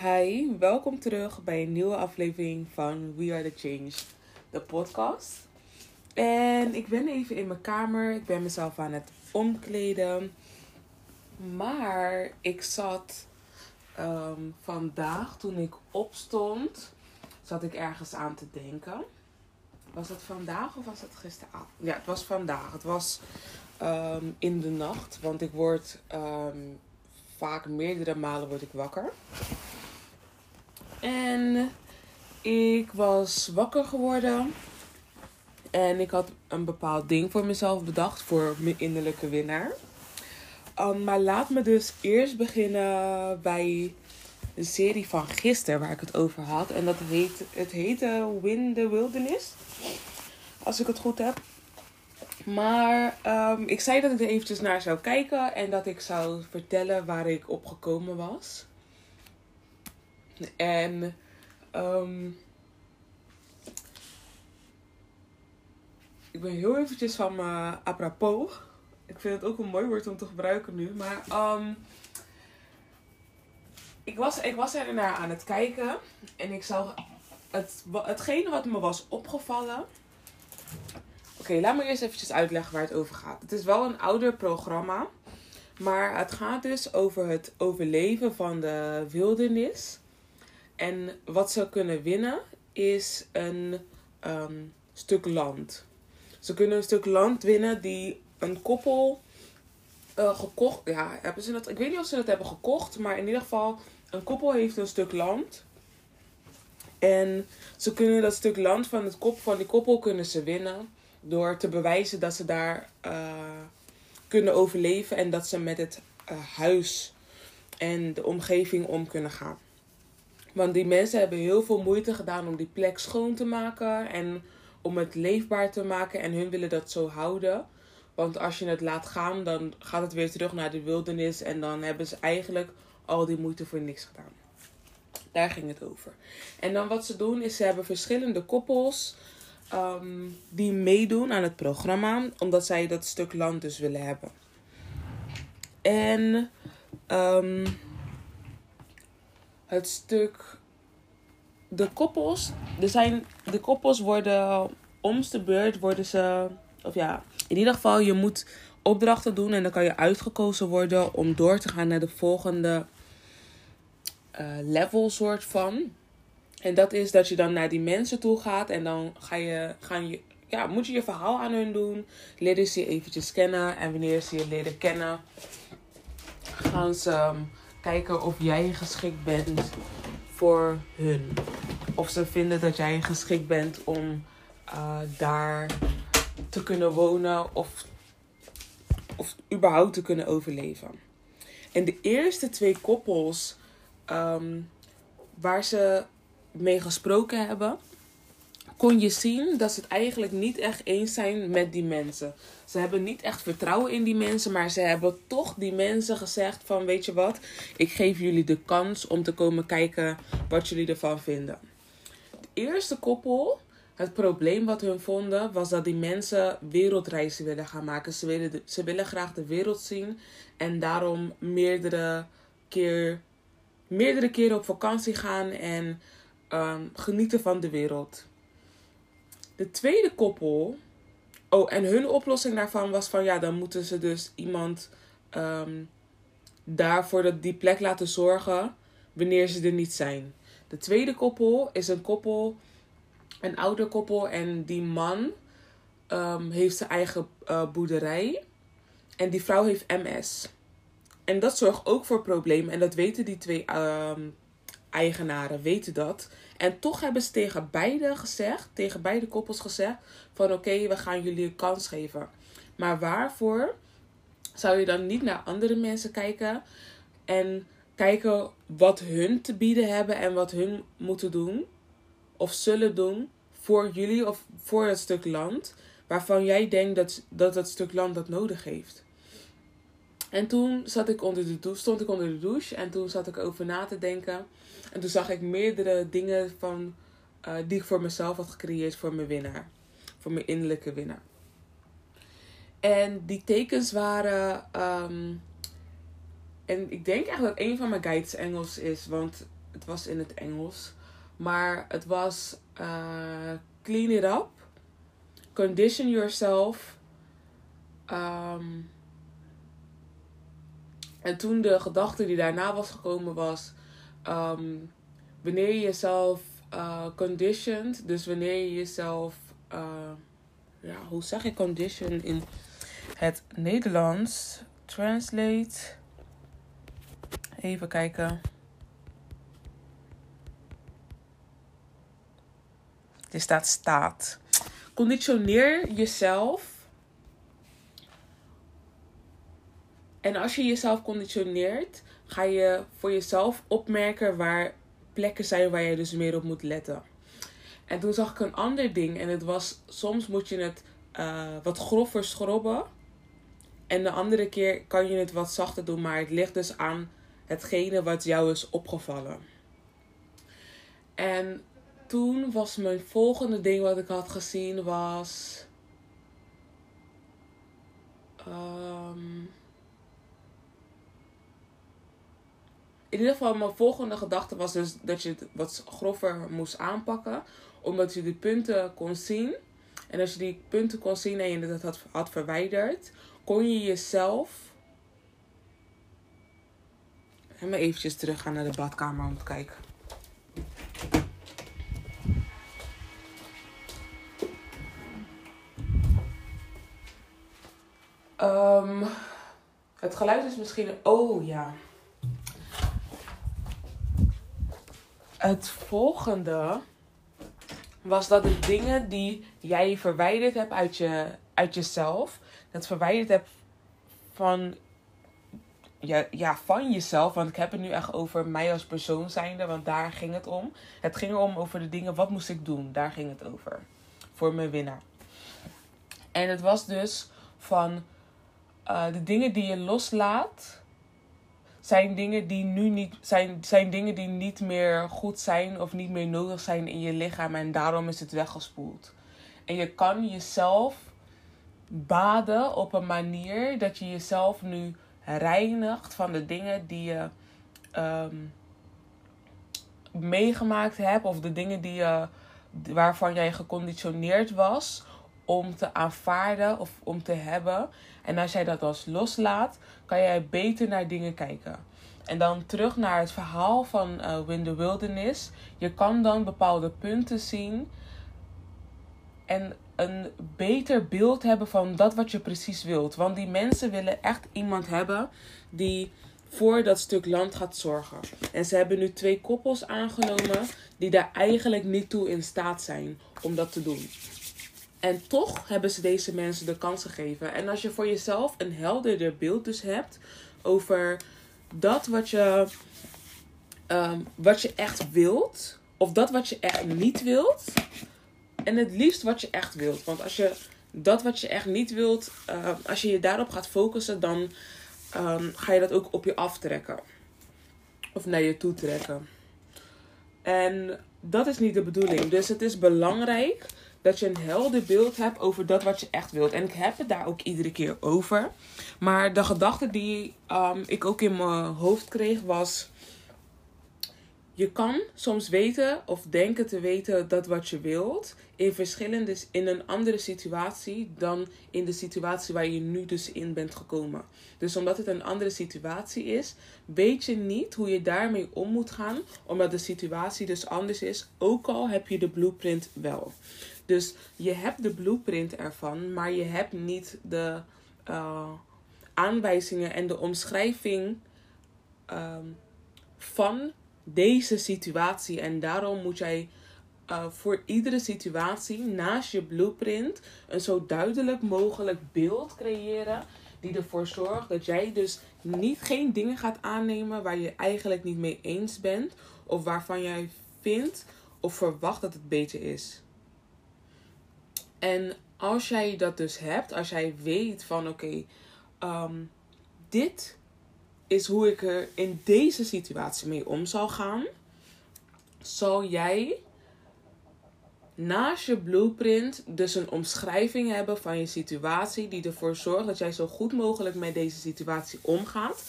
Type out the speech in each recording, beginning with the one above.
Hi, welkom terug bij een nieuwe aflevering van We Are The Change, de podcast. En ik ben even in mijn kamer, ik ben mezelf aan het omkleden. Maar ik zat ehm, vandaag, toen ik opstond, zat ik ergens aan te denken. Was het vandaag of was het gisteravond? Ja, het was vandaag. Het was ehm, in de nacht, want ik word ehm, vaak meerdere malen word ik wakker. En ik was wakker geworden. En ik had een bepaald ding voor mezelf bedacht voor mijn innerlijke winnaar. Um, maar laat me dus eerst beginnen bij de serie van gisteren waar ik het over had. En dat heet, het heette Win the Wilderness. Als ik het goed heb. Maar um, ik zei dat ik er eventjes naar zou kijken en dat ik zou vertellen waar ik op gekomen was. En um, ik ben heel eventjes van mijn apropos. Ik vind het ook een mooi woord om te gebruiken nu. Maar um, ik, was, ik was er naar aan het kijken. En ik zag het, hetgene wat me was opgevallen. Oké, laat me eerst eventjes uitleggen waar het over gaat. Het is wel een ouder programma. Maar het gaat dus over het overleven van de wildernis. En wat ze kunnen winnen is een um, stuk land. Ze kunnen een stuk land winnen die een koppel uh, gekocht. Ja, hebben ze dat? Ik weet niet of ze dat hebben gekocht, maar in ieder geval een koppel heeft een stuk land. En ze kunnen dat stuk land van, het kop, van die koppel kunnen ze winnen door te bewijzen dat ze daar uh, kunnen overleven en dat ze met het uh, huis en de omgeving om kunnen gaan. Want die mensen hebben heel veel moeite gedaan om die plek schoon te maken en om het leefbaar te maken. En hun willen dat zo houden. Want als je het laat gaan, dan gaat het weer terug naar de wildernis. En dan hebben ze eigenlijk al die moeite voor niks gedaan. Daar ging het over. En dan wat ze doen, is ze hebben verschillende koppels um, die meedoen aan het programma. Omdat zij dat stuk land dus willen hebben. En um, het stuk. De koppels. Er zijn, de koppels worden om's de beurt worden ze. Of ja, in ieder geval, je moet opdrachten doen en dan kan je uitgekozen worden om door te gaan naar de volgende uh, level soort van. En dat is dat je dan naar die mensen toe gaat en dan ga je, gaan je, ja, moet je je verhaal aan hun doen. Leren ze je eventjes kennen en wanneer ze je leren kennen, gaan ze um, kijken of jij geschikt bent voor hun. Of ze vinden dat jij geschikt bent om uh, daar te kunnen wonen of, of überhaupt te kunnen overleven. En de eerste twee koppels um, waar ze mee gesproken hebben, kon je zien dat ze het eigenlijk niet echt eens zijn met die mensen. Ze hebben niet echt vertrouwen in die mensen, maar ze hebben toch die mensen gezegd van weet je wat, ik geef jullie de kans om te komen kijken wat jullie ervan vinden. Eerste koppel, het probleem wat hun vonden, was dat die mensen wereldreizen willen gaan maken. Ze willen, ze willen graag de wereld zien en daarom meerdere keer meerdere keren op vakantie gaan en um, genieten van de wereld. De tweede koppel. Oh, en hun oplossing daarvan was van ja, dan moeten ze dus iemand um, daarvoor dat die plek laten zorgen wanneer ze er niet zijn. De tweede koppel is een koppel, een ouder koppel en die man um, heeft zijn eigen uh, boerderij en die vrouw heeft MS. En dat zorgt ook voor problemen en dat weten die twee um, eigenaren, weten dat. En toch hebben ze tegen beide gezegd, tegen beide koppels gezegd, van oké, we gaan jullie een kans geven. Maar waarvoor zou je dan niet naar andere mensen kijken en kijken wat hun te bieden hebben en wat hun moeten doen of zullen doen voor jullie of voor het stuk land waarvan jij denkt dat, dat het stuk land dat nodig heeft. En toen zat ik onder de douche, stond ik onder de douche en toen zat ik over na te denken. En toen zag ik meerdere dingen van, uh, die ik voor mezelf had gecreëerd voor mijn winnaar. Voor mijn innerlijke winnaar. En die tekens waren. Um, en ik denk eigenlijk dat een van mijn guides Engels is. Want het was in het Engels. Maar het was uh, clean it up, condition yourself. Um, en toen de gedachte die daarna was gekomen was, um, wanneer je jezelf uh, conditioned, dus wanneer je jezelf, uh, ja, hoe zeg je condition in het Nederlands? Translate. Even kijken. Er staat staat. Conditioneer jezelf. En als je jezelf conditioneert, ga je voor jezelf opmerken waar plekken zijn waar je dus meer op moet letten. En toen zag ik een ander ding. En het was, soms moet je het uh, wat grover schrobben. En de andere keer kan je het wat zachter doen. Maar het ligt dus aan hetgene wat jou is opgevallen. En toen was mijn volgende ding wat ik had gezien was. Um, in ieder geval, mijn volgende gedachte was dus dat je het wat grover moest aanpakken. Omdat je die punten kon zien. En als je die punten kon zien en je dat had, had verwijderd, kon je jezelf. En maar eventjes teruggaan naar de badkamer om te kijken. Um, het geluid is misschien. Oh ja. Het volgende was dat de dingen die jij verwijderd hebt uit, je, uit jezelf, dat verwijderd hebt van, ja, ja, van jezelf. Want ik heb het nu echt over mij als persoon zijnde, want daar ging het om. Het ging erom over de dingen, wat moest ik doen? Daar ging het over. Voor mijn winnaar. En het was dus van uh, de dingen die je loslaat zijn dingen die nu niet zijn, zijn dingen die niet meer goed zijn of niet meer nodig zijn in je lichaam en daarom is het weggespoeld. En je kan jezelf baden op een manier dat je jezelf nu reinigt van de dingen die je um, meegemaakt hebt of de dingen die je, waarvan jij geconditioneerd was om te aanvaarden of om te hebben. En als jij dat als loslaat, kan jij beter naar dingen kijken. En dan terug naar het verhaal van uh, Win the Wilderness. Je kan dan bepaalde punten zien en een beter beeld hebben van dat wat je precies wilt. Want die mensen willen echt iemand hebben die voor dat stuk land gaat zorgen. En ze hebben nu twee koppels aangenomen die daar eigenlijk niet toe in staat zijn om dat te doen. En toch hebben ze deze mensen de kans gegeven. En als je voor jezelf een helderder beeld dus hebt over dat wat je, um, wat je echt wilt, of dat wat je echt niet wilt, en het liefst wat je echt wilt. Want als je dat wat je echt niet wilt, uh, als je je daarop gaat focussen, dan um, ga je dat ook op je aftrekken. Of naar je toe trekken. En dat is niet de bedoeling. Dus het is belangrijk dat je een helder beeld hebt over dat wat je echt wilt. En ik heb het daar ook iedere keer over. Maar de gedachte die um, ik ook in mijn hoofd kreeg was. Je kan soms weten of denken te weten dat wat je wilt in verschillende in een andere situatie dan in de situatie waar je nu dus in bent gekomen. Dus omdat het een andere situatie is, weet je niet hoe je daarmee om moet gaan, omdat de situatie dus anders is, ook al heb je de blueprint wel. Dus je hebt de blueprint ervan, maar je hebt niet de uh, aanwijzingen en de omschrijving um, van deze situatie. En daarom moet jij uh, voor iedere situatie naast je blueprint een zo duidelijk mogelijk beeld creëren. Die ervoor zorgt dat jij dus niet geen dingen gaat aannemen waar je eigenlijk niet mee eens bent. Of waarvan jij vindt of verwacht dat het beter is. En als jij dat dus hebt, als jij weet van oké, um, dit is hoe ik er in deze situatie mee om zal gaan, zal jij naast je blueprint dus een omschrijving hebben van je situatie die ervoor zorgt dat jij zo goed mogelijk met deze situatie omgaat.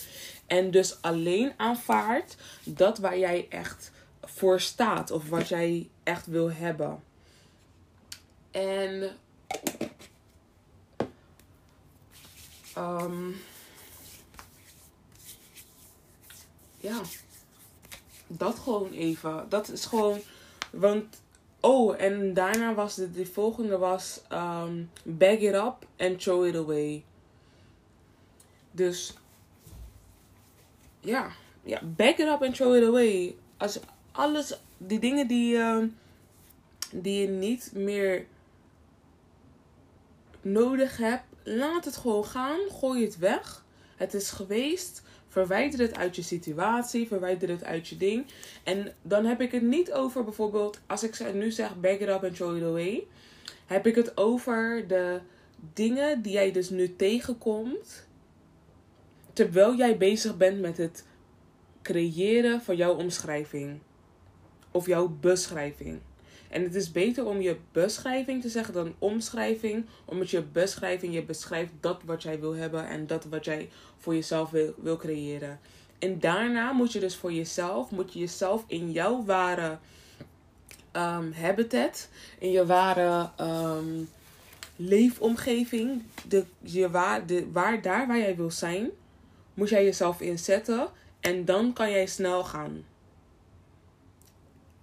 En dus alleen aanvaardt dat waar jij echt voor staat of wat jij echt wil hebben. En um, ja, dat gewoon even. Dat is gewoon, want oh, en daarna was de, de volgende was um, bag it up and throw it away. Dus ja, ja, back it up and throw it away. Als alles, die dingen die, uh, die je niet meer nodig hebt, laat het gewoon gaan. Gooi het weg. Het is geweest. Verwijder het uit je situatie. Verwijder het uit je ding. En dan heb ik het niet over bijvoorbeeld, als ik nu zeg back it up and throw it away. Heb ik het over de dingen die jij dus nu tegenkomt terwijl jij bezig bent met het creëren van jouw omschrijving of jouw beschrijving. En het is beter om je beschrijving te zeggen dan omschrijving, omdat je beschrijving je beschrijft dat wat jij wil hebben en dat wat jij voor jezelf wil, creëren. En daarna moet je dus voor jezelf, moet je jezelf in jouw ware um, habitat, in je ware um, leefomgeving, de, je waar, de, waar, daar waar jij wil zijn, moet jij jezelf inzetten en dan kan jij snel gaan.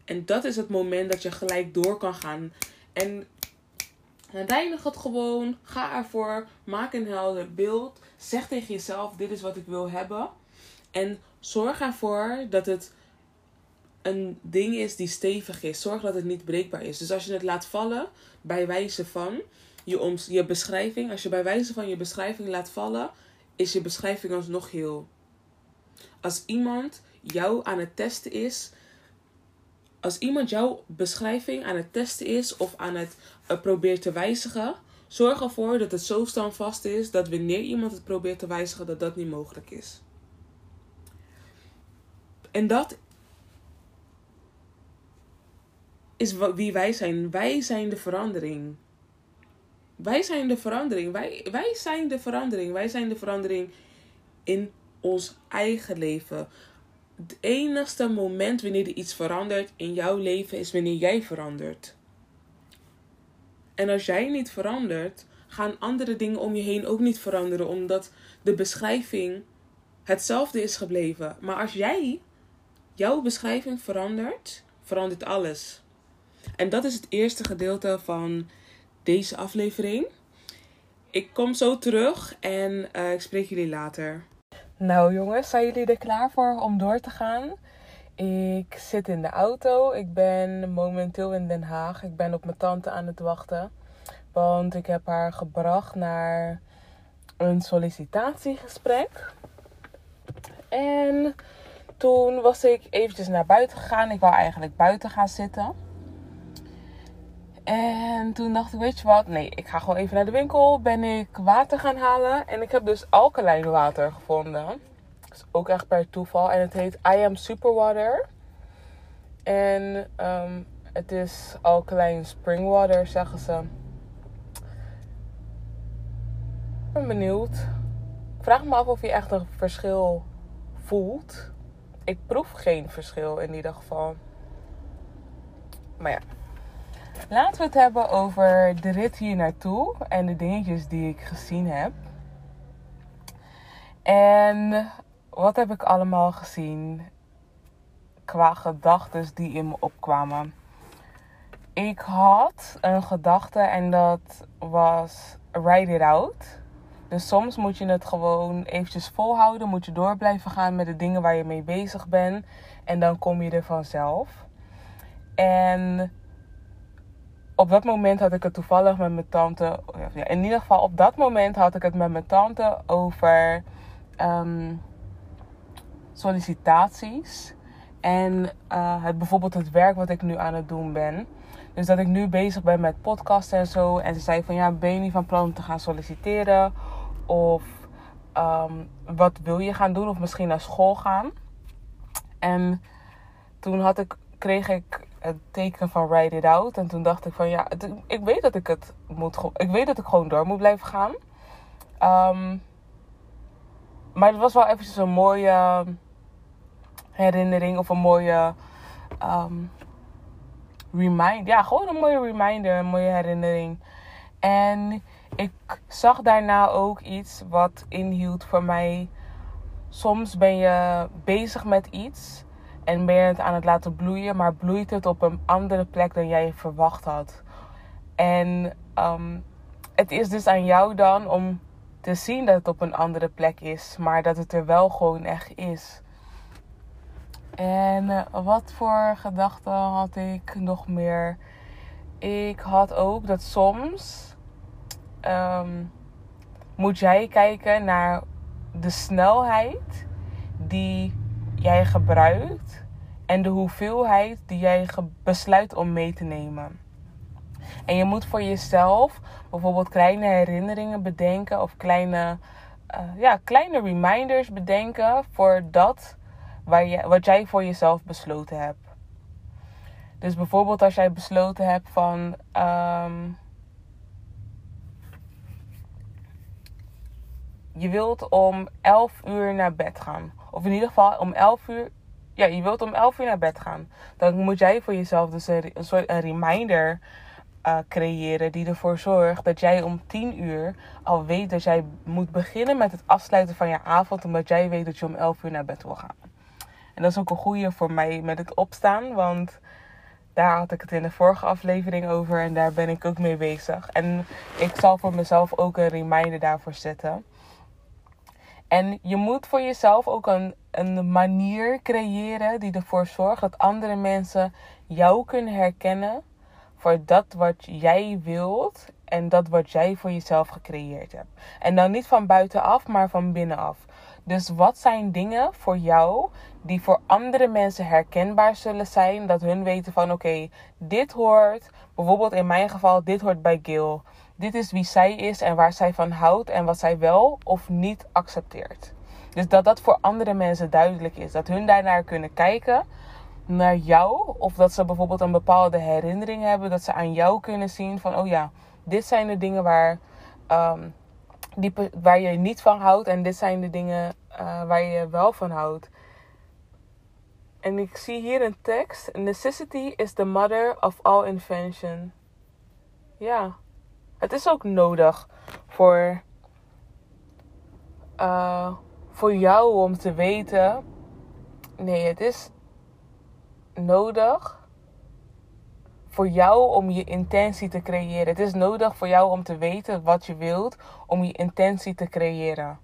En dat is het moment dat je gelijk door kan gaan. En reinig het gewoon. Ga ervoor. Maak een helder beeld. Zeg tegen jezelf: dit is wat ik wil hebben. En zorg ervoor dat het een ding is die stevig is. Zorg dat het niet breekbaar is. Dus als je het laat vallen bij wijze van je, je beschrijving, als je bij wijze van je beschrijving laat vallen, is je beschrijving alsnog heel. Als iemand jou aan het testen is, als iemand jouw beschrijving aan het testen is of aan het uh, probeert te wijzigen, zorg ervoor dat het zo standvast is dat wanneer iemand het probeert te wijzigen, dat dat niet mogelijk is. En dat is wie wij zijn. Wij zijn de verandering. Wij zijn de verandering. Wij, wij zijn de verandering. Wij zijn de verandering in ons eigen leven. Het enigste moment wanneer er iets verandert in jouw leven is wanneer jij verandert. En als jij niet verandert, gaan andere dingen om je heen ook niet veranderen, omdat de beschrijving hetzelfde is gebleven. Maar als jij jouw beschrijving verandert, verandert alles. En dat is het eerste gedeelte van deze aflevering. Ik kom zo terug en uh, ik spreek jullie later. Nou jongens, zijn jullie er klaar voor om door te gaan? Ik zit in de auto. Ik ben momenteel in Den Haag. Ik ben op mijn tante aan het wachten. Want ik heb haar gebracht naar een sollicitatiegesprek. En toen was ik eventjes naar buiten gegaan. Ik wou eigenlijk buiten gaan zitten. En toen dacht ik, weet je wat? Nee, ik ga gewoon even naar de winkel. Ben ik water gaan halen. En ik heb dus alkaline water gevonden. Dat is ook echt per toeval. En het heet I Am Superwater. En um, het is alkaline springwater, zeggen ze. Ik ben benieuwd. Ik vraag me af of je echt een verschil voelt. Ik proef geen verschil in ieder geval. Maar ja. Laten we het hebben over de rit hier naartoe en de dingetjes die ik gezien heb. En wat heb ik allemaal gezien qua gedachten die in me opkwamen? Ik had een gedachte en dat was ride it out. Dus soms moet je het gewoon eventjes volhouden, moet je door blijven gaan met de dingen waar je mee bezig bent en dan kom je er vanzelf. En op dat moment had ik het toevallig met mijn tante. Ja, in ieder geval, op dat moment had ik het met mijn tante over um, sollicitaties. En uh, het, bijvoorbeeld het werk wat ik nu aan het doen ben. Dus dat ik nu bezig ben met podcasten en zo. En ze zei van ja, ben je niet van plan om te gaan solliciteren? Of um, wat wil je gaan doen? Of misschien naar school gaan? En toen had ik, kreeg ik het teken van Ride It Out. En toen dacht ik van ja, ik weet dat ik het moet. Ik weet dat ik gewoon door moet blijven gaan. Um, maar het was wel eventjes een mooie herinnering of een mooie um, reminder. Ja, gewoon een mooie reminder, een mooie herinnering. En ik zag daarna ook iets wat inhield voor mij. Soms ben je bezig met iets en ben je het aan het laten bloeien, maar bloeit het op een andere plek dan jij verwacht had. En um, het is dus aan jou dan om te zien dat het op een andere plek is, maar dat het er wel gewoon echt is. En uh, wat voor gedachten had ik nog meer? Ik had ook dat soms um, moet jij kijken naar de snelheid die jij gebruikt en de hoeveelheid die jij besluit om mee te nemen. En je moet voor jezelf bijvoorbeeld kleine herinneringen bedenken of kleine, uh, ja, kleine reminders bedenken voor dat waar je, wat jij voor jezelf besloten hebt. Dus bijvoorbeeld als jij besloten hebt van. Um, je wilt om 11 uur naar bed gaan. Of in ieder geval om 11 uur. Ja, je wilt om 11 uur naar bed gaan. Dan moet jij voor jezelf dus een, soort een reminder uh, creëren die ervoor zorgt dat jij om 10 uur al weet dat jij moet beginnen met het afsluiten van je avond, omdat jij weet dat je om 11 uur naar bed wil gaan. En dat is ook een goede voor mij met het opstaan, want daar had ik het in de vorige aflevering over en daar ben ik ook mee bezig. En ik zal voor mezelf ook een reminder daarvoor zetten. En je moet voor jezelf ook een, een manier creëren die ervoor zorgt dat andere mensen jou kunnen herkennen voor dat wat jij wilt en dat wat jij voor jezelf gecreëerd hebt. En dan niet van buitenaf, maar van binnenaf. Dus wat zijn dingen voor jou die voor andere mensen herkenbaar zullen zijn? Dat hun weten van oké, dit hoort, bijvoorbeeld in mijn geval, dit hoort bij Gil. Dit is wie zij is en waar zij van houdt en wat zij wel of niet accepteert. Dus dat dat voor andere mensen duidelijk is. Dat hun daarnaar kunnen kijken naar jou. Of dat ze bijvoorbeeld een bepaalde herinnering hebben. Dat ze aan jou kunnen zien van, oh ja, dit zijn de dingen waar, um, die, waar je niet van houdt. En dit zijn de dingen uh, waar je wel van houdt. En ik zie hier een tekst. Necessity is the mother of all invention. Ja, het is ook nodig voor, uh, voor jou om te weten. Nee, het is nodig voor jou om je intentie te creëren. Het is nodig voor jou om te weten wat je wilt, om je intentie te creëren.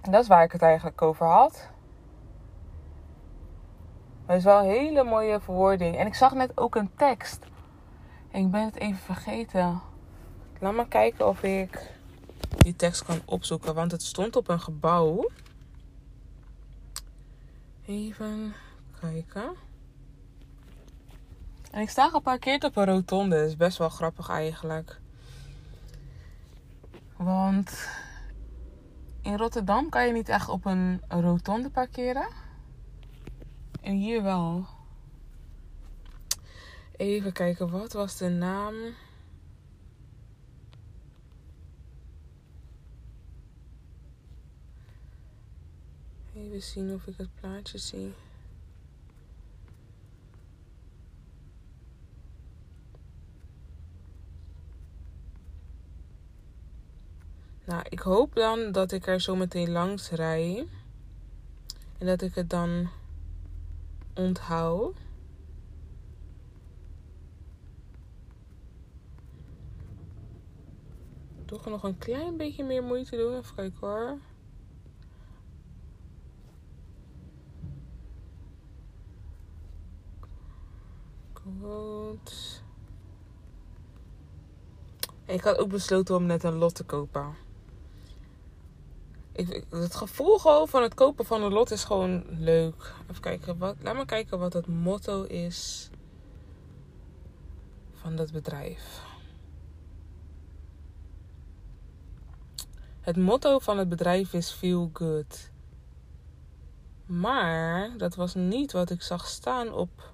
En dat is waar ik het eigenlijk over had. Het is wel een hele mooie verwoording. En ik zag net ook een tekst. Ik ben het even vergeten. Laat maar kijken of ik die tekst kan opzoeken. Want het stond op een gebouw. Even kijken. En ik sta geparkeerd op een rotonde. Dat is best wel grappig eigenlijk. Want in Rotterdam kan je niet echt op een rotonde parkeren. En hier wel. Even kijken, wat was de naam? Even zien of ik het plaatje zie. Nou, ik hoop dan dat ik er zo meteen langs rij. En dat ik het dan onthoud. Toch nog een klein beetje meer moeite doen. Even kijken hoor. Quote. Ik had ook besloten om net een lot te kopen. Ik, het gevoel van het kopen van een lot is gewoon leuk. Even kijken, wat, laat me kijken wat het motto is van dat bedrijf. Het motto van het bedrijf is Feel Good. Maar dat was niet wat ik zag staan op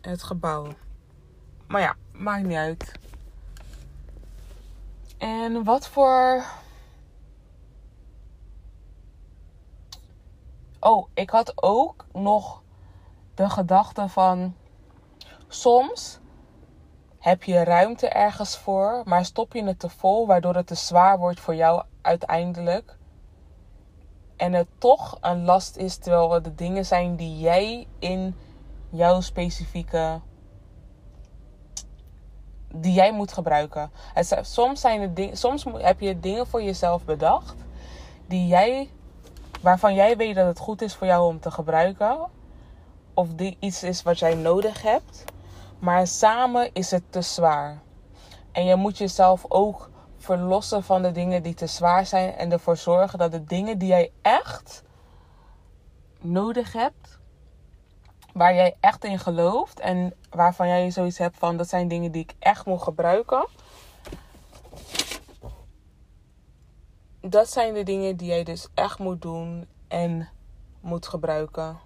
het gebouw. Maar ja, maakt niet uit. En wat voor. Oh, ik had ook nog de gedachte van. Soms heb je ruimte ergens voor, maar stop je het te vol, waardoor het te zwaar wordt voor jou uiteindelijk. En het toch een last is, terwijl het de dingen zijn die jij in jouw specifieke. die jij moet gebruiken. Soms, zijn het ding, soms heb je dingen voor jezelf bedacht die jij, waarvan jij weet dat het goed is voor jou om te gebruiken. Of die iets is wat jij nodig hebt. Maar samen is het te zwaar. En je moet jezelf ook verlossen van de dingen die te zwaar zijn. En ervoor zorgen dat de dingen die jij echt nodig hebt. Waar jij echt in gelooft. En waarvan jij zoiets hebt van dat zijn dingen die ik echt moet gebruiken. Dat zijn de dingen die jij dus echt moet doen en moet gebruiken.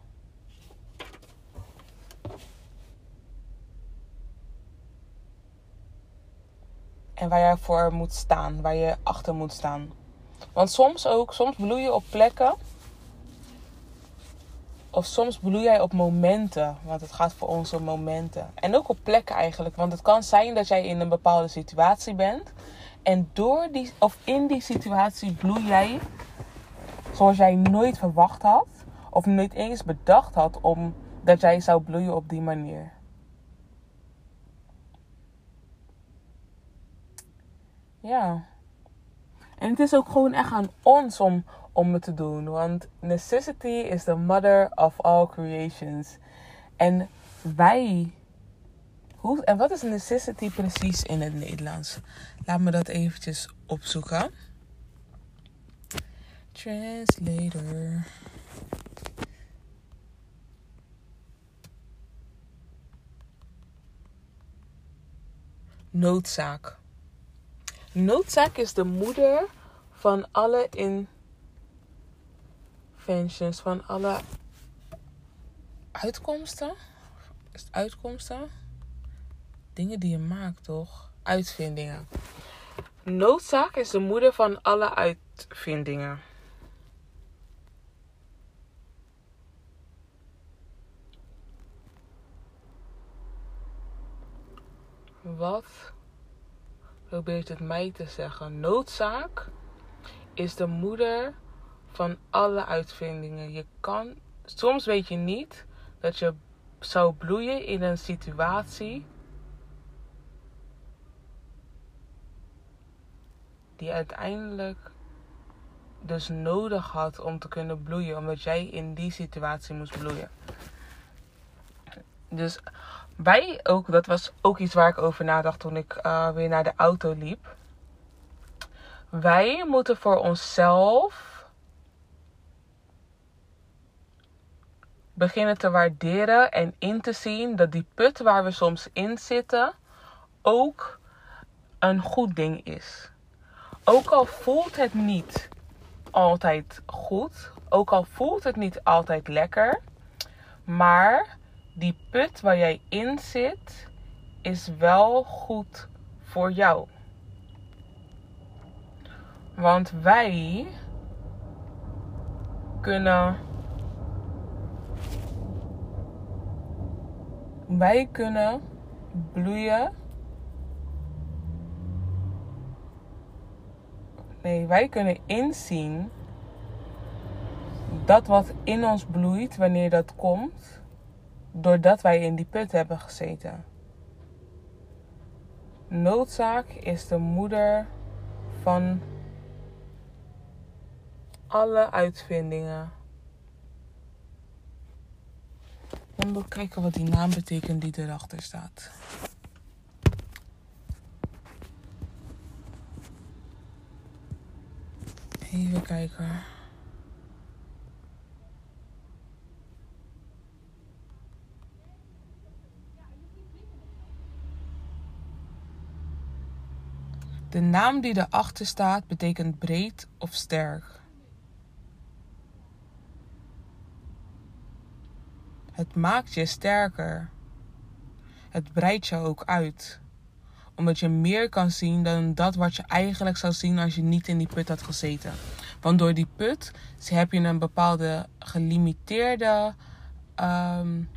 En waar je voor moet staan, waar je achter moet staan. Want soms ook, soms bloei je op plekken. Of soms bloei jij op momenten. Want het gaat voor ons om momenten. En ook op plekken eigenlijk. Want het kan zijn dat jij in een bepaalde situatie bent. En door die, of in die situatie bloei jij zoals jij nooit verwacht had. Of nooit eens bedacht had om dat jij zou bloeien op die manier. Ja. En het is ook gewoon echt aan ons om, om het te doen. Want necessity is the mother of all creations. En wij. Hoe, en wat is necessity precies in het Nederlands? Laat me dat eventjes opzoeken. Translator. Noodzaak. Noodzaak is de moeder van alle inventions, van alle uitkomsten. Is het uitkomsten? Dingen die je maakt, toch? Uitvindingen. Noodzaak is de moeder van alle uitvindingen. Wat probeert het mij te zeggen. Noodzaak is de moeder van alle uitvindingen. Je kan, soms weet je niet dat je zou bloeien in een situatie die uiteindelijk dus nodig had om te kunnen bloeien, omdat jij in die situatie moest bloeien. Dus wij ook, dat was ook iets waar ik over nadacht toen ik uh, weer naar de auto liep. Wij moeten voor onszelf beginnen te waarderen en in te zien dat die put waar we soms in zitten ook een goed ding is. Ook al voelt het niet altijd goed, ook al voelt het niet altijd lekker, maar die put waar jij in zit is wel goed voor jou. Want wij kunnen. Wij kunnen bloeien. Nee, wij kunnen inzien dat wat in ons bloeit, wanneer dat komt, doordat wij in die put hebben gezeten. Noodzaak is de moeder van alle uitvindingen. Ik wil kijken wat die naam betekent die erachter staat. Even kijken. De naam die erachter staat betekent breed of sterk. Het maakt je sterker. Het breidt je ook uit. Omdat je meer kan zien dan dat wat je eigenlijk zou zien als je niet in die put had gezeten. Want door die put heb je een bepaalde gelimiteerde um,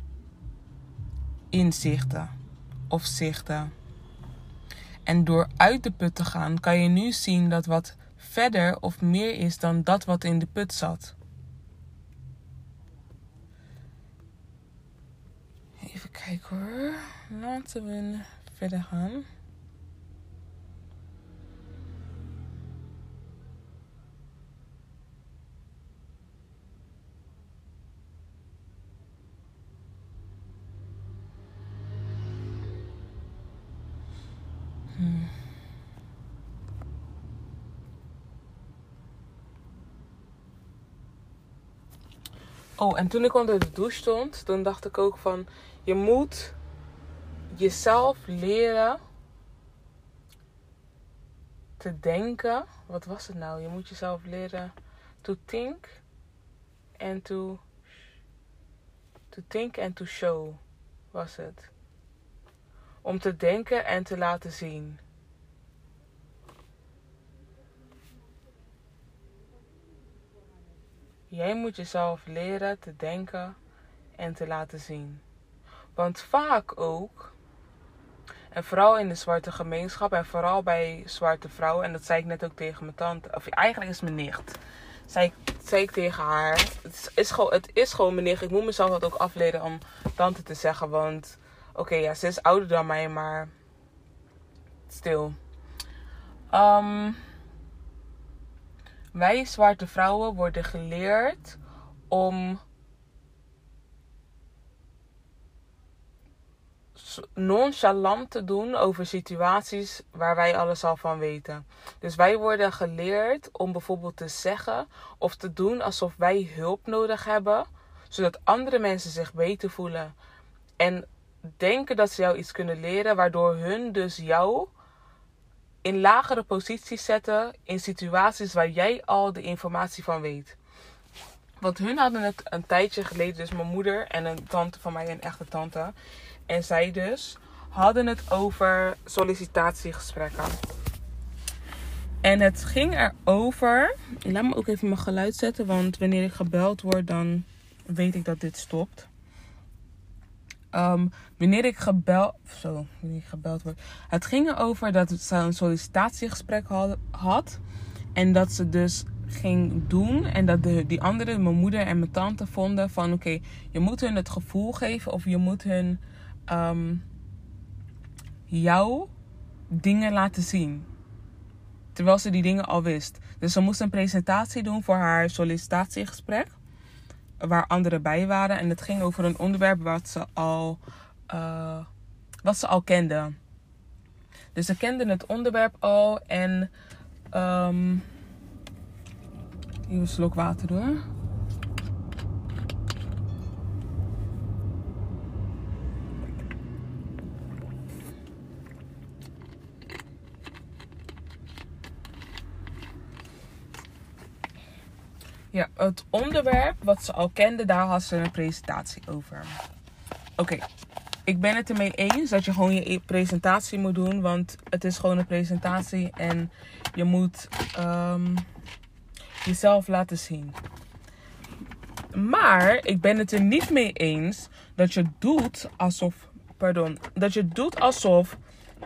inzichten of zichten. En door uit de put te gaan, kan je nu zien dat wat verder of meer is dan dat wat in de put zat. Even kijken hoor. Laten we verder gaan. Oh, en toen ik onder de douche stond, toen dacht ik ook van... Je moet jezelf leren te denken. Wat was het nou? Je moet jezelf leren to think and to... To think and to show was het. Om te denken en te laten zien. Jij moet jezelf leren te denken en te laten zien. Want vaak ook, en vooral in de zwarte gemeenschap en vooral bij zwarte vrouwen, en dat zei ik net ook tegen mijn tante, of eigenlijk is mijn nicht. Zei, zei ik tegen haar, het is, gewoon, het is gewoon mijn nicht. Ik moet mezelf dat ook afleren om tante te zeggen, want oké, ja, ze is ouder dan mij, maar stil. Um, wij zwarte vrouwen worden geleerd om nonchalant te doen over situaties waar wij alles al van weten. Dus wij worden geleerd om bijvoorbeeld te zeggen of te doen alsof wij hulp nodig hebben, zodat andere mensen zich beter voelen en denken dat ze jou iets kunnen leren, waardoor hun dus jou in lagere posities zetten in situaties waar jij al de informatie van weet. Want hun hadden het een tijdje geleden, dus mijn moeder en een tante van mij, een echte tante, en zij dus, hadden het over sollicitatiegesprekken. En het ging erover. Laat me ook even mijn geluid zetten, want wanneer ik gebeld word, dan weet ik dat dit stopt. Um, wanneer ik gebeld. Zo, wanneer ik gebeld word. Het ging erover dat ze een sollicitatiegesprek had. En dat ze dus ging doen. En dat de, die anderen, mijn moeder en mijn tante, vonden van oké, je moet hun het gevoel geven of je moet hun um, jouw dingen laten zien. Terwijl ze die dingen al wist. Dus ze moest een presentatie doen voor haar sollicitatiegesprek waar anderen bij waren. En het ging over een onderwerp wat ze al, uh, wat ze al kenden. Dus ze kenden het onderwerp al en. Um, een slok water door. Ja, het onderwerp wat ze al kende, daar had ze een presentatie over. Oké, ik ben het ermee eens dat je gewoon je presentatie moet doen. Want het is gewoon een presentatie en je moet um, jezelf laten zien. Maar ik ben het er niet mee eens dat je doet alsof. Pardon. Dat je doet alsof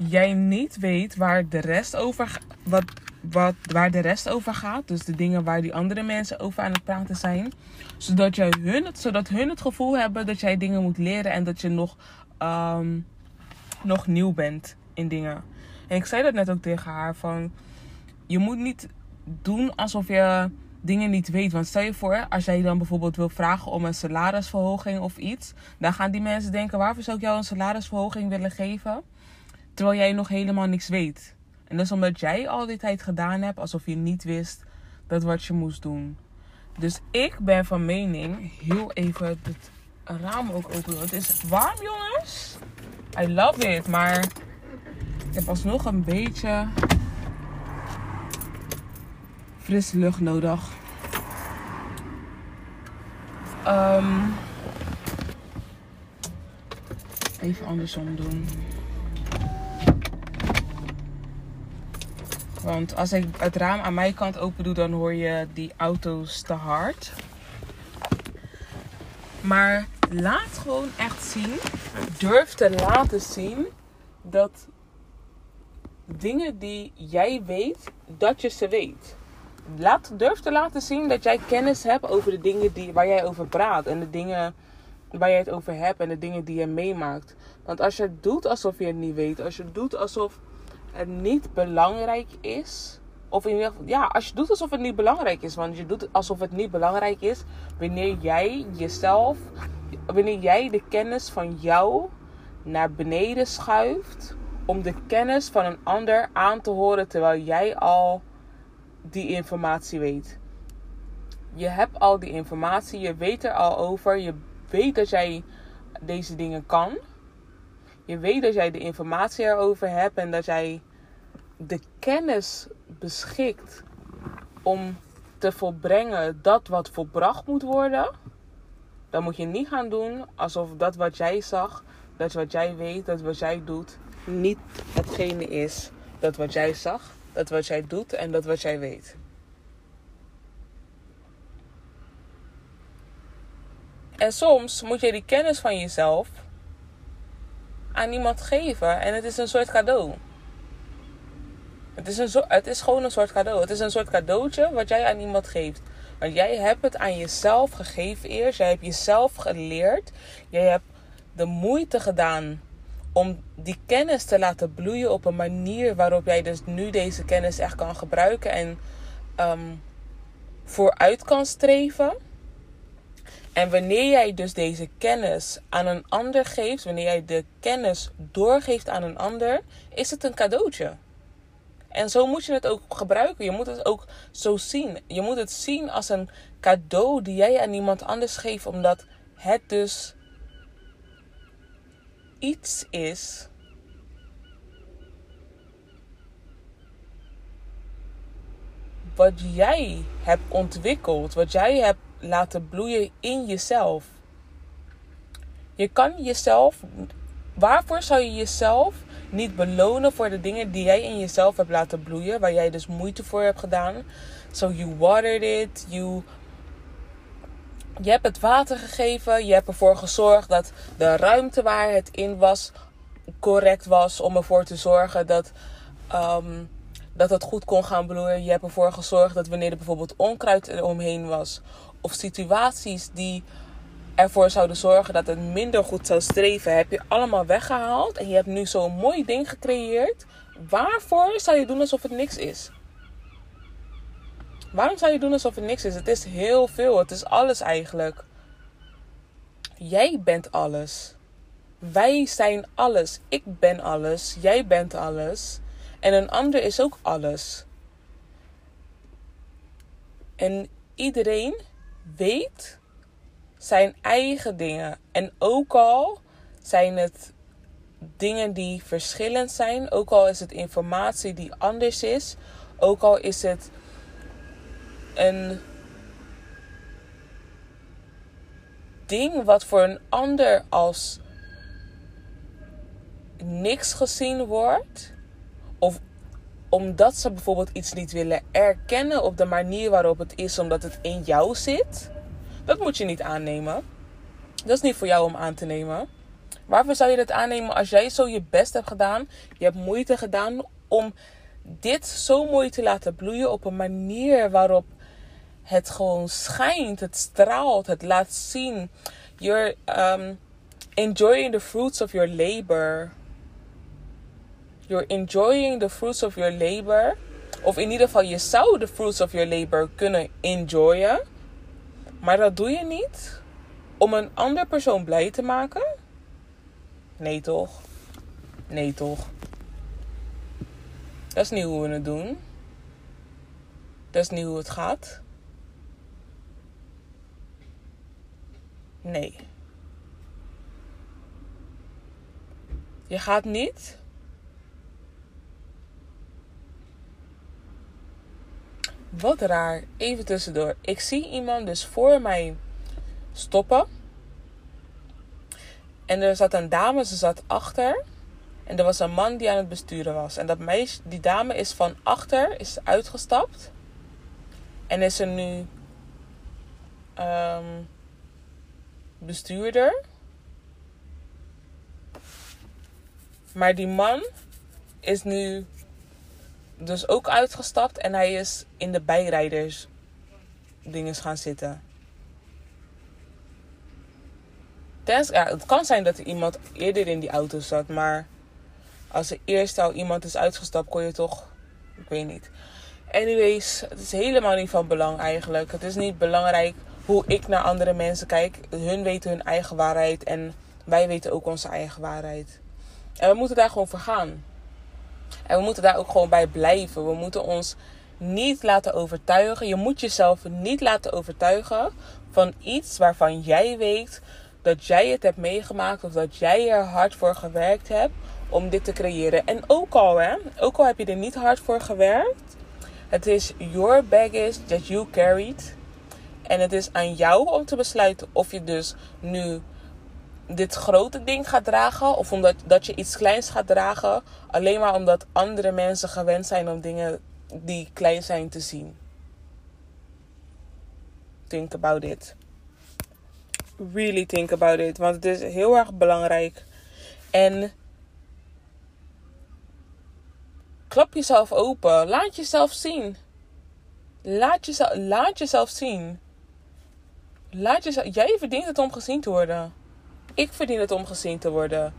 jij niet weet waar de rest over. Wat, wat, waar de rest over gaat. Dus de dingen waar die andere mensen over aan het praten zijn. Zodat, jij hun, zodat hun het gevoel hebben dat jij dingen moet leren en dat je nog, um, nog nieuw bent in dingen. En ik zei dat net ook tegen haar van je moet niet doen alsof je dingen niet weet. Want stel je voor, als jij dan bijvoorbeeld wil vragen om een salarisverhoging of iets, dan gaan die mensen denken: waarvoor zou ik jou een salarisverhoging willen geven? Terwijl jij nog helemaal niks weet. En dat is omdat jij al die tijd gedaan hebt alsof je niet wist dat wat je moest doen. Dus ik ben van mening, heel even het raam ook open Het is warm, jongens. I love it. Maar ik heb alsnog een beetje frisse lucht nodig. Um, even andersom doen. Want als ik het raam aan mijn kant open doe, dan hoor je die auto's te hard. Maar laat gewoon echt zien, durf te laten zien dat dingen die jij weet, dat je ze weet. Laat, durf te laten zien dat jij kennis hebt over de dingen die, waar jij over praat. En de dingen waar jij het over hebt en de dingen die je meemaakt. Want als je doet alsof je het niet weet, als je doet alsof het niet belangrijk is. Of in ieder geval, ja, als je doet alsof het niet belangrijk is. Want je doet alsof het niet belangrijk is wanneer jij jezelf, wanneer jij de kennis van jou naar beneden schuift. Om de kennis van een ander aan te horen terwijl jij al die informatie weet. Je hebt al die informatie, je weet er al over, je weet dat jij deze dingen kan. Je weet dat jij de informatie erover hebt en dat jij de kennis beschikt om te volbrengen dat wat volbracht moet worden. Dan moet je niet gaan doen alsof dat wat jij zag, dat wat jij weet, dat wat jij doet, niet hetgene is dat wat jij zag, dat wat jij doet en dat wat jij weet. En soms moet je die kennis van jezelf aan iemand geven en het is een soort cadeau. Het is, een het is gewoon een soort cadeau. Het is een soort cadeautje wat jij aan iemand geeft. Want jij hebt het aan jezelf gegeven eerst. Jij hebt jezelf geleerd. Jij hebt de moeite gedaan om die kennis te laten bloeien op een manier waarop jij dus nu deze kennis echt kan gebruiken en um, vooruit kan streven. En wanneer jij dus deze kennis aan een ander geeft, wanneer jij de kennis doorgeeft aan een ander, is het een cadeautje. En zo moet je het ook gebruiken. Je moet het ook zo zien. Je moet het zien als een cadeau die jij aan iemand anders geeft, omdat het dus iets is. Wat jij hebt ontwikkeld, wat jij hebt laten bloeien in jezelf. Je kan jezelf. Waarvoor zou je jezelf niet belonen voor de dingen die jij in jezelf hebt laten bloeien, waar jij dus moeite voor hebt gedaan? So you watered it, you je hebt het water gegeven. Je hebt ervoor gezorgd dat de ruimte waar het in was correct was. Om ervoor te zorgen dat, um, dat het goed kon gaan bloeien. Je hebt ervoor gezorgd dat wanneer er bijvoorbeeld onkruid eromheen was. Of situaties die ervoor zouden zorgen dat het minder goed zou streven. Heb je allemaal weggehaald. En je hebt nu zo'n mooi ding gecreëerd. Waarvoor zou je doen alsof het niks is? Waarom zou je doen alsof het niks is? Het is heel veel. Het is alles eigenlijk. Jij bent alles. Wij zijn alles. Ik ben alles. Jij bent alles. En een ander is ook alles. En iedereen weet zijn eigen dingen. En ook al zijn het dingen die verschillend zijn, ook al is het informatie die anders is, ook al is het een ding wat voor een ander als niks gezien wordt. Of omdat ze bijvoorbeeld iets niet willen erkennen op de manier waarop het is, omdat het in jou zit. Dat moet je niet aannemen. Dat is niet voor jou om aan te nemen. Waarvoor zou je dat aannemen als jij zo je best hebt gedaan? Je hebt moeite gedaan om dit zo mooi te laten bloeien op een manier waarop het gewoon schijnt, het straalt, het laat zien. You're um, enjoying the fruits of your labor. You're enjoying the fruits of your labor. Of in ieder geval, je zou de fruits of your labor kunnen enjoyen. Maar dat doe je niet om een andere persoon blij te maken? Nee toch? Nee toch? Dat is niet hoe we het doen. Dat is niet hoe het gaat. Nee. Je gaat niet. Wat raar. Even tussendoor. Ik zie iemand dus voor mij stoppen. En er zat een dame, ze zat achter. En er was een man die aan het besturen was. En dat meisje, die dame is van achter is uitgestapt. En is er nu ehm, bestuurder. Maar die man is nu dus ook uitgestapt en hij is in de bijrijders dingen gaan zitten. Ja, het kan zijn dat er iemand eerder in die auto zat, maar als er eerst al iemand is uitgestapt, kon je toch. Ik weet niet. Anyways, het is helemaal niet van belang eigenlijk. Het is niet belangrijk hoe ik naar andere mensen kijk. Hun weten hun eigen waarheid en wij weten ook onze eigen waarheid. En we moeten daar gewoon voor gaan. En we moeten daar ook gewoon bij blijven. We moeten ons niet laten overtuigen. Je moet jezelf niet laten overtuigen van iets waarvan jij weet dat jij het hebt meegemaakt of dat jij er hard voor gewerkt hebt om dit te creëren. En ook al, hè, ook al heb je er niet hard voor gewerkt, het is your baggage that you carried. En het is aan jou om te besluiten of je dus nu dit grote ding gaat dragen of omdat dat je iets kleins gaat dragen, alleen maar omdat andere mensen gewend zijn om dingen die klein zijn te zien. Think about it. Really think about it, want het is heel erg belangrijk. En klap jezelf open, laat jezelf zien. Laat jezelf, laat jezelf zien. Laat jezelf, jij verdient het om gezien te worden. Ik verdien het om gezien te worden.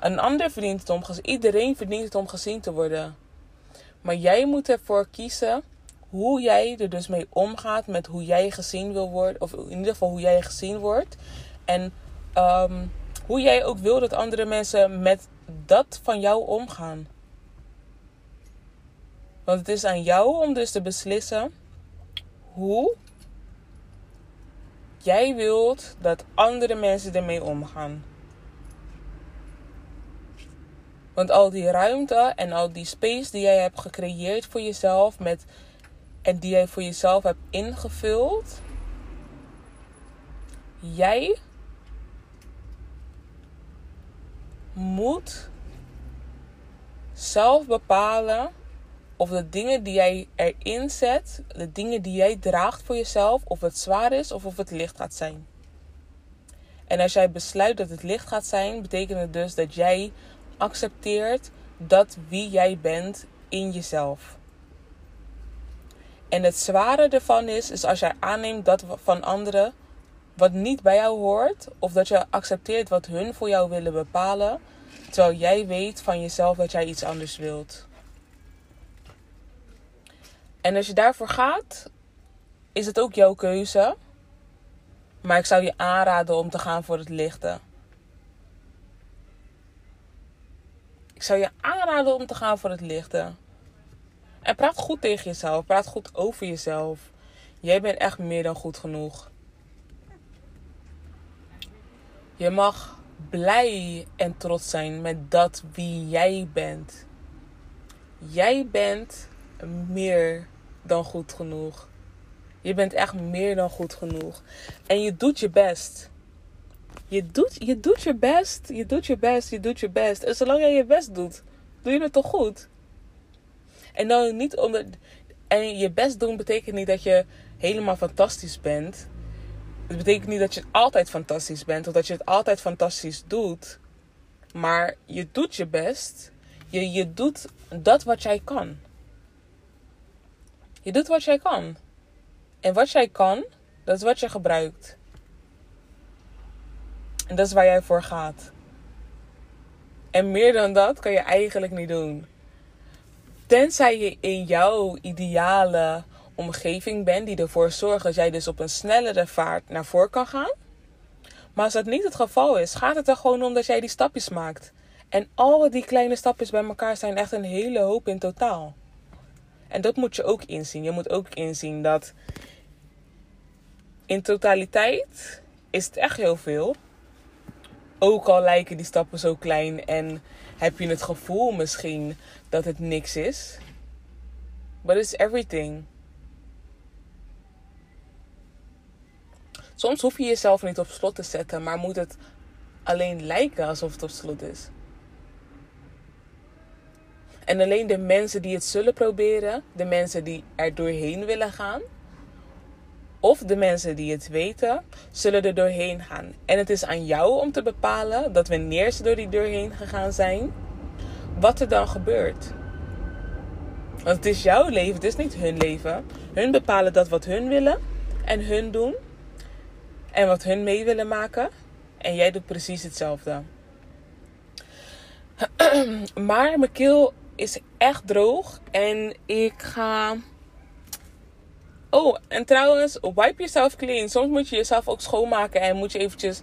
Een ander verdient het om gezien. Iedereen verdient het om gezien te worden. Maar jij moet ervoor kiezen hoe jij er dus mee omgaat met hoe jij gezien wil worden. Of in ieder geval hoe jij gezien wordt. En ehm, hoe jij ook wil dat andere mensen met dat van jou omgaan. Want het is aan jou om dus te beslissen hoe jij wilt dat andere mensen ermee omgaan. Want al die ruimte en al die space die jij hebt gecreëerd voor jezelf met, en die jij voor jezelf hebt ingevuld, jij moet zelf bepalen of de dingen die jij erin zet, de dingen die jij draagt voor jezelf, of het zwaar is of of het licht gaat zijn. En als jij besluit dat het licht gaat zijn, betekent het dus dat jij accepteert dat wie jij bent in jezelf. En het zware ervan is, is als jij aanneemt dat van anderen wat niet bij jou hoort, of dat je accepteert wat hun voor jou willen bepalen, terwijl jij weet van jezelf dat jij iets anders wilt. En als je daarvoor gaat, is het ook jouw keuze. Maar ik zou je aanraden om te gaan voor het lichte. Ik zou je aanraden om te gaan voor het lichte. En praat goed tegen jezelf. Praat goed over jezelf. Jij bent echt meer dan goed genoeg. Je mag blij en trots zijn met dat wie jij bent. Jij bent meer dan goed genoeg. Je bent echt meer dan goed genoeg. En je doet je best. Je doet, je doet je best. Je doet je best. Je doet je best. En zolang jij je best doet, doe je het toch goed? En dan niet omdat. En je best doen betekent niet dat je helemaal fantastisch bent. Het betekent niet dat je altijd fantastisch bent of dat je het altijd fantastisch doet. Maar je doet je best. Je, je doet dat wat jij kan. Je doet wat jij kan. En wat jij kan, dat is wat je gebruikt. En dat is waar jij voor gaat. En meer dan dat kan je eigenlijk niet doen. Tenzij je in jouw ideale omgeving bent die ervoor zorgt dat jij dus op een snellere vaart naar voren kan gaan. Maar als dat niet het geval is, gaat het er gewoon om dat jij die stapjes maakt. En al die kleine stapjes bij elkaar zijn echt een hele hoop in totaal. En dat moet je ook inzien. Je moet ook inzien dat in totaliteit is het echt heel veel. Ook al lijken die stappen zo klein en heb je het gevoel misschien dat het niks is. But it's everything. Soms hoef je jezelf niet op slot te zetten, maar moet het alleen lijken alsof het op slot is. En alleen de mensen die het zullen proberen, de mensen die er doorheen willen gaan, of de mensen die het weten, zullen er doorheen gaan. En het is aan jou om te bepalen dat wanneer ze door die deur heen gegaan zijn, wat er dan gebeurt. Want het is jouw leven, het is niet hun leven. Hun bepalen dat wat hun willen en hun doen. En wat hun mee willen maken. En jij doet precies hetzelfde. maar mijn keel is echt droog. En ik ga. Oh, en trouwens, wipe jezelf clean. Soms moet je jezelf ook schoonmaken en moet je eventjes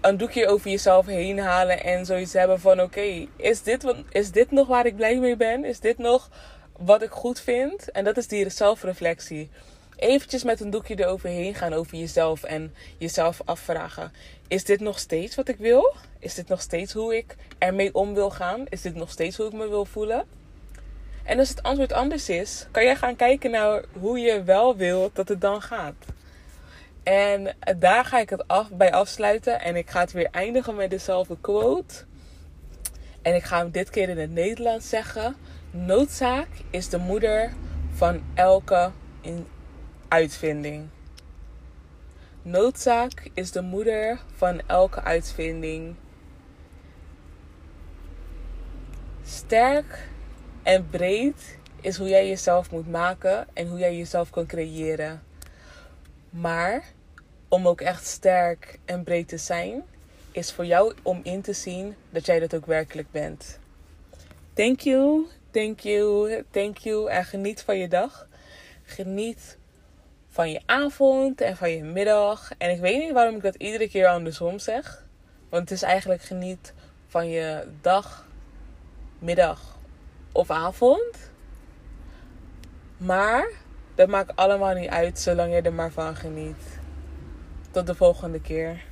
een doekje over jezelf heen halen en zoiets hebben van: oké, is, dit, is dit nog waar ik blij mee ben? Is dit nog wat ik goed vind? En dat is die zelfreflectie. Eventjes met een doekje eroverheen gaan over jezelf en jezelf afvragen: is dit nog steeds wat ik wil? Is dit nog steeds hoe ik ermee om wil gaan? Is dit nog steeds hoe ik me wil voelen? En als het antwoord anders is, kan jij gaan kijken naar hoe je wel wilt dat het dan gaat. En daar ga ik het af, bij afsluiten. En ik ga het weer eindigen met dezelfde quote. En ik ga hem dit keer in het Nederlands zeggen. Noodzaak is de moeder van elke uitvinding. Noodzaak is de moeder van elke uitvinding. Sterk en breed is hoe jij jezelf moet maken en hoe jij jezelf kan creëren. Maar om ook echt sterk en breed te zijn, is voor jou om in te zien dat jij dat ook werkelijk bent. Thank you, thank you, thank you. En geniet van je dag. Geniet van je avond en van je middag. En ik weet niet waarom ik dat iedere keer andersom zeg. Want het is eigenlijk geniet van je dag, middag of avond. Maar dat maakt allemaal niet uit zolang je er maar van geniet. Tot de volgende keer.